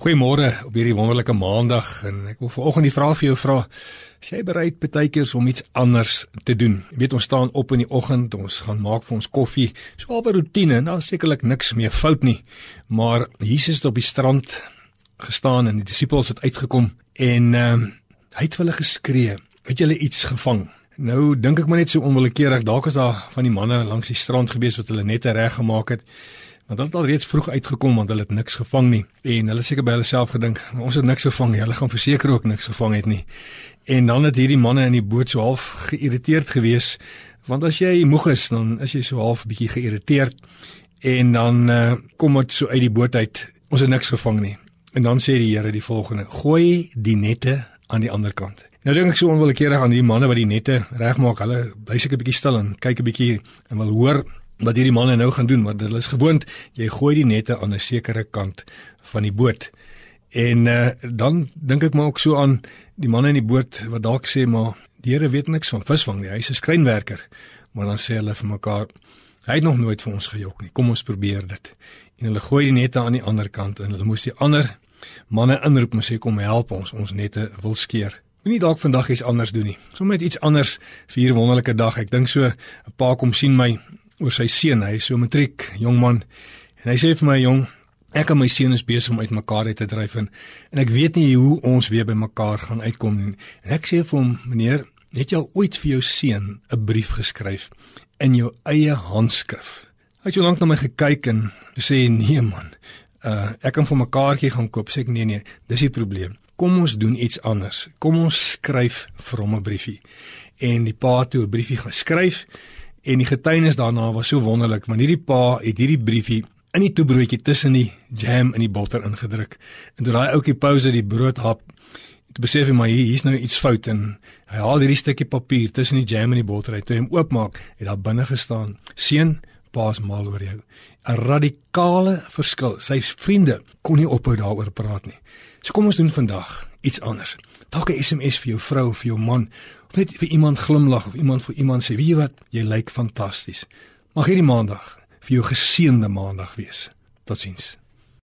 Goeiemôre op hierdie wonderlike maandag en ek wil vanoggend die vraag vir jou vra: Is jy bereid partykeers om iets anders te doen? Jy weet ons staan op in die oggend, ons gaan maak vir ons koffie, so 'n roetine en daar sekerlik niks meer fout nie. Maar Jesus het op die strand gestaan en die disippels het uitgekom en ehm um, hy het hulle geskree: "Het julle iets gevang?" Nou dink ek maar net so onwillekeurig, dalk is daar van die manne langs die strand gewees wat hulle net reg gemaak het. Want hulle het al reeds vroeg uitgekom want hulle het niks gevang nie en hulle seker by hulle self gedink ons het niks gevang nie. Hulle gaan verseker ook niks gevang het nie. En dan het hierdie manne in die boot so half geïrriteerd gewees want as jy moeg is dan is jy so half bietjie geïrriteerd en dan uh, kom dit so uit die boot uit ons het niks gevang nie. En dan sê die Here die volgende: Gooi die nette aan die ander kant. Nou dink ek so onwillekeurig aan die manne wat die nette regmaak. Hulle bly seker 'n bietjie stil en kyk 'n bietjie en wil hoor wat hierdie manne nou gaan doen want hulle is gewoond jy gooi die nette aan 'n sekere kant van die boot. En uh, dan dink ek maar ook so aan die manne in die boot wat dalk sê maar die Here weet niks van visvang nie. Hy's 'n skrynwerker. Maar dan sê hulle vir mekaar hy het nog nooit vir ons gejok nie. Kom ons probeer dit. En hulle gooi die nette aan die ander kant en hulle moes die ander manne inroep en sê kom help ons. Ons nette wil skeer. Moenie dalk vandag iets anders doen nie. Sommige iets anders vir hierdie wonderlike dag. Ek dink so 'n pa kom sien my oor sy seun. Hy is so matriek, jong man. En hy sê vir my, "Jong, ek en my seun is besig om uitmekaar uit te dryf en, en ek weet nie hoe ons weer by mekaar gaan uitkom nie." En ek sê vir hom, "Meneer, het jy al ooit vir jou seun 'n brief geskryf in jou eie handskrif?" Hy het so lank na my gekyk en sê, "Nee man. Uh ek kan vir mekaartjie gaan koop." Sê ek, "Nee nee, dis die probleem." Kom ons doen iets anders. Kom ons skryf vir hom 'n briefie. En die pa het 'n briefie geskryf En die getuienis daarna was so wonderlik, want hierdie pa het hierdie briefie in die toebroodjie tussen die jam en die botter ingedruk. En toe daai ouetjie pouse die brood hap, het besef hy maar hier hier's nou iets fout en hy haal hierdie stukkie papier tussen die jam en die botter uit. Toe hy hom oopmaak, het daar binne gestaan: "Seun, pa's mal oor jou." 'n Radikale verskil. Sy vriende kon nie ophou daaroor praat nie. So kom ons doen vandag iets anders. Dalk 'n SMS vir jou vrou of vir jou man net vir iemand glimlag of iemand vir iemand sê, "Weet jy wat? Jy lyk fantasties." Mag hierdie maandag vir jou geseënde maandag wees. Totsiens.